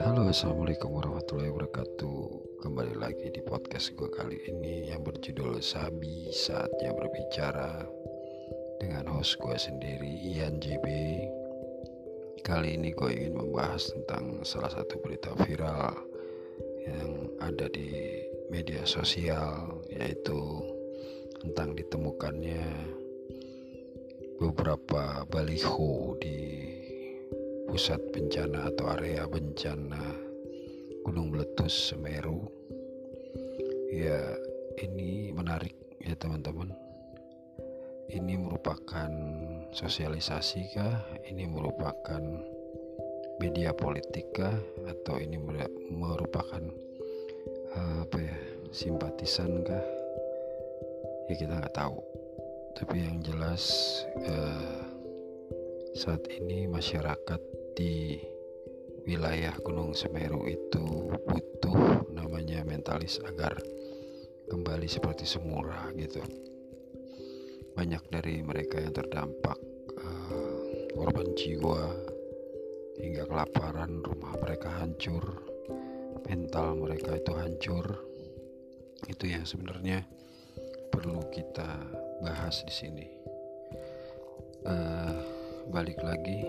Halo assalamualaikum warahmatullahi wabarakatuh. Kembali lagi di podcast gue kali ini Yang berjudul Sabi Saatnya Berbicara Dengan host gue sendiri Ian JB Kali ini gue ingin membahas tentang salah satu berita viral Yang ada di media sosial Yaitu tentang ditemukannya beberapa baliho di pusat bencana atau area bencana gunung meletus Semeru. Ya ini menarik ya teman-teman. Ini merupakan sosialisasi kah? Ini merupakan media politik kah? Atau ini merupakan apa ya simpatisan kah? Ya kita nggak tahu tapi yang jelas eh, saat ini masyarakat di wilayah Gunung Semeru itu butuh namanya mentalis agar kembali seperti semula gitu. Banyak dari mereka yang terdampak uh, korban jiwa hingga kelaparan, rumah mereka hancur, mental mereka itu hancur. Itu yang sebenarnya perlu kita bahas di sini. Uh, balik lagi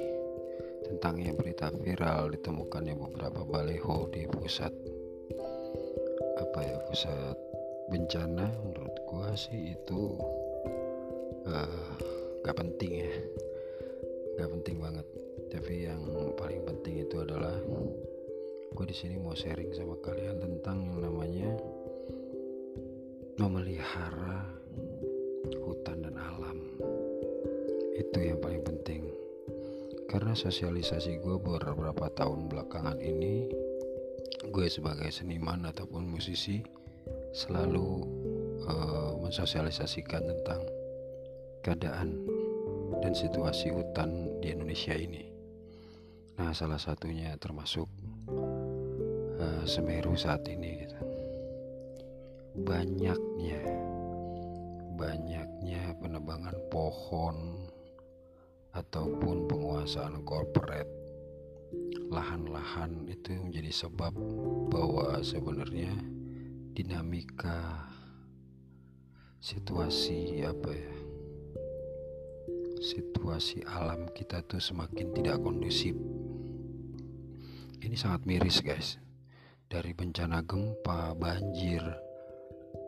tentang yang berita viral ditemukannya beberapa baleho di pusat apa ya pusat bencana menurut gua sih itu uh, gak penting ya gak penting banget tapi yang paling penting itu adalah gue di sini mau sharing sama kalian tentang yang namanya memelihara itu yang paling penting karena sosialisasi gue beberapa tahun belakangan ini gue sebagai seniman ataupun musisi selalu uh, mensosialisasikan tentang keadaan dan situasi hutan di Indonesia ini. Nah, salah satunya termasuk uh, Semeru saat ini. Gitu. Banyaknya, banyaknya penebangan pohon, ataupun penguasaan corporate. Lahan-lahan itu menjadi sebab bahwa sebenarnya dinamika situasi apa ya situasi alam kita tuh semakin tidak kondusif. Ini sangat miris guys. Dari bencana gempa banjir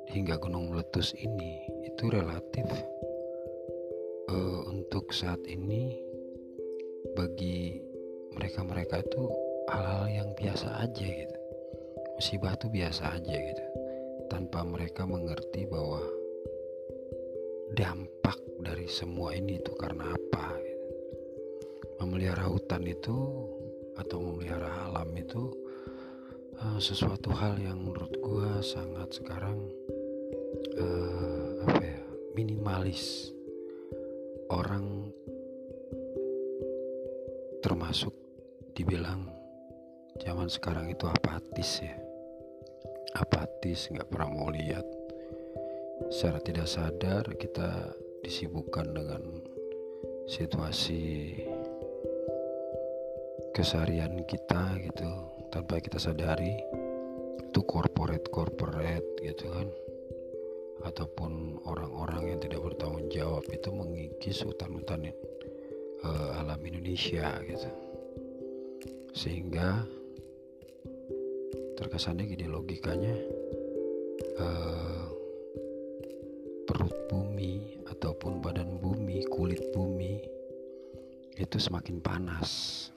hingga gunung meletus ini itu relatif uh, untuk saat ini bagi mereka-mereka itu hal-hal yang biasa aja gitu. Musibah itu biasa aja gitu. Tanpa mereka mengerti bahwa dampak dari semua ini itu karena apa gitu. memelihara hutan itu atau memelihara alam itu uh, sesuatu hal yang menurut gue sangat sekarang uh, apa ya minimalis orang termasuk dibilang zaman sekarang itu apatis ya. Apatis nggak pernah mau lihat. Secara tidak sadar kita disibukkan dengan situasi keseharian kita gitu tanpa kita sadari itu corporate corporate gitu kan. Ataupun orang-orang yang tidak bertanggung jawab itu mengikis hutan-hutan uh, alam Indonesia gitu. Sehingga terkesannya gini logikanya uh, perut bumi ataupun badan bumi kulit bumi itu semakin panas.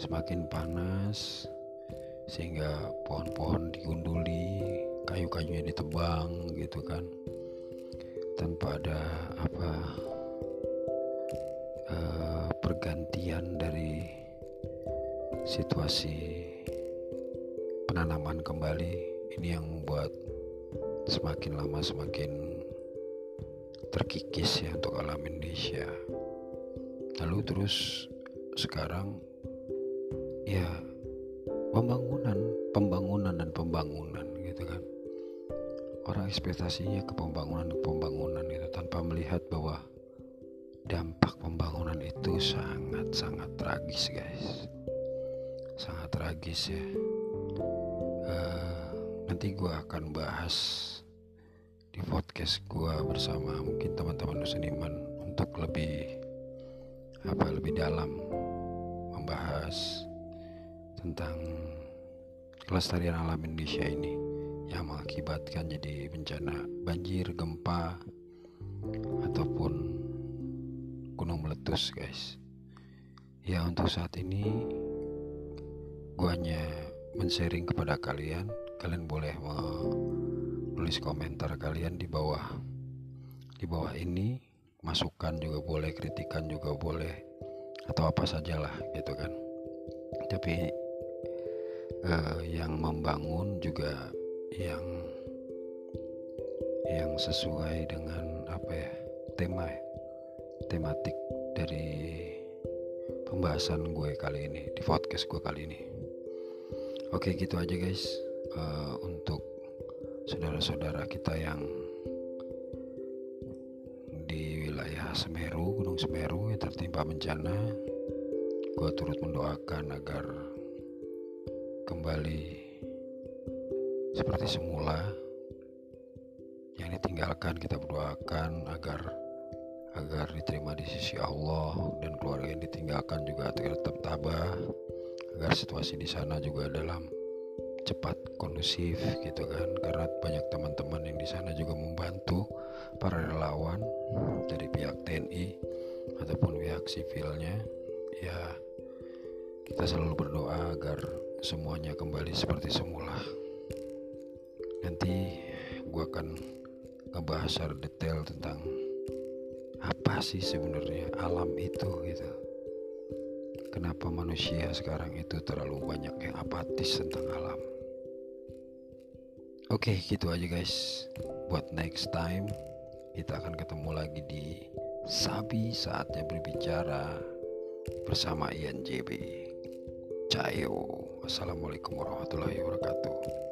Semakin panas sehingga pohon-pohon digunduli kayu-kayunya ditebang gitu kan tanpa ada apa uh, pergantian dari situasi penanaman kembali ini yang membuat semakin lama semakin terkikis ya untuk alam Indonesia. Lalu terus sekarang ya pembangunan pembangunan dan pembangunan orang ekspektasinya ke pembangunan ke pembangunan itu tanpa melihat bahwa dampak pembangunan itu sangat-sangat tragis guys. Sangat tragis ya. Uh, nanti gue akan bahas di podcast gue bersama mungkin teman-teman seniman untuk lebih apa lebih dalam membahas tentang kelestarian alam Indonesia ini yang mengakibatkan jadi bencana banjir, gempa ataupun gunung meletus guys. Ya untuk saat ini gua hanya men-sharing kepada kalian. Kalian boleh menulis komentar kalian di bawah di bawah ini. Masukan juga boleh kritikan juga boleh atau apa sajalah gitu kan. Tapi uh, yang membangun juga yang yang sesuai dengan apa ya tema ya, tematik dari pembahasan gue kali ini di podcast gue kali ini. Oke gitu aja guys. Uh, untuk saudara-saudara kita yang di wilayah Semeru Gunung Semeru yang tertimpa bencana gue turut mendoakan agar kembali seperti semula yang ditinggalkan kita berdoakan agar agar diterima di sisi Allah dan keluarga yang ditinggalkan juga tetap tabah agar situasi di sana juga dalam cepat kondusif gitu kan. Karena banyak teman-teman yang di sana juga membantu para relawan dari pihak TNI ataupun pihak sipilnya ya kita selalu berdoa agar semuanya kembali seperti semula nanti gue akan ngebahas secara detail tentang apa sih sebenarnya alam itu gitu kenapa manusia sekarang itu terlalu banyak yang apatis tentang alam oke gitu aja guys buat next time kita akan ketemu lagi di Sabi saatnya berbicara bersama INJB. Cayo. Assalamualaikum warahmatullahi wabarakatuh.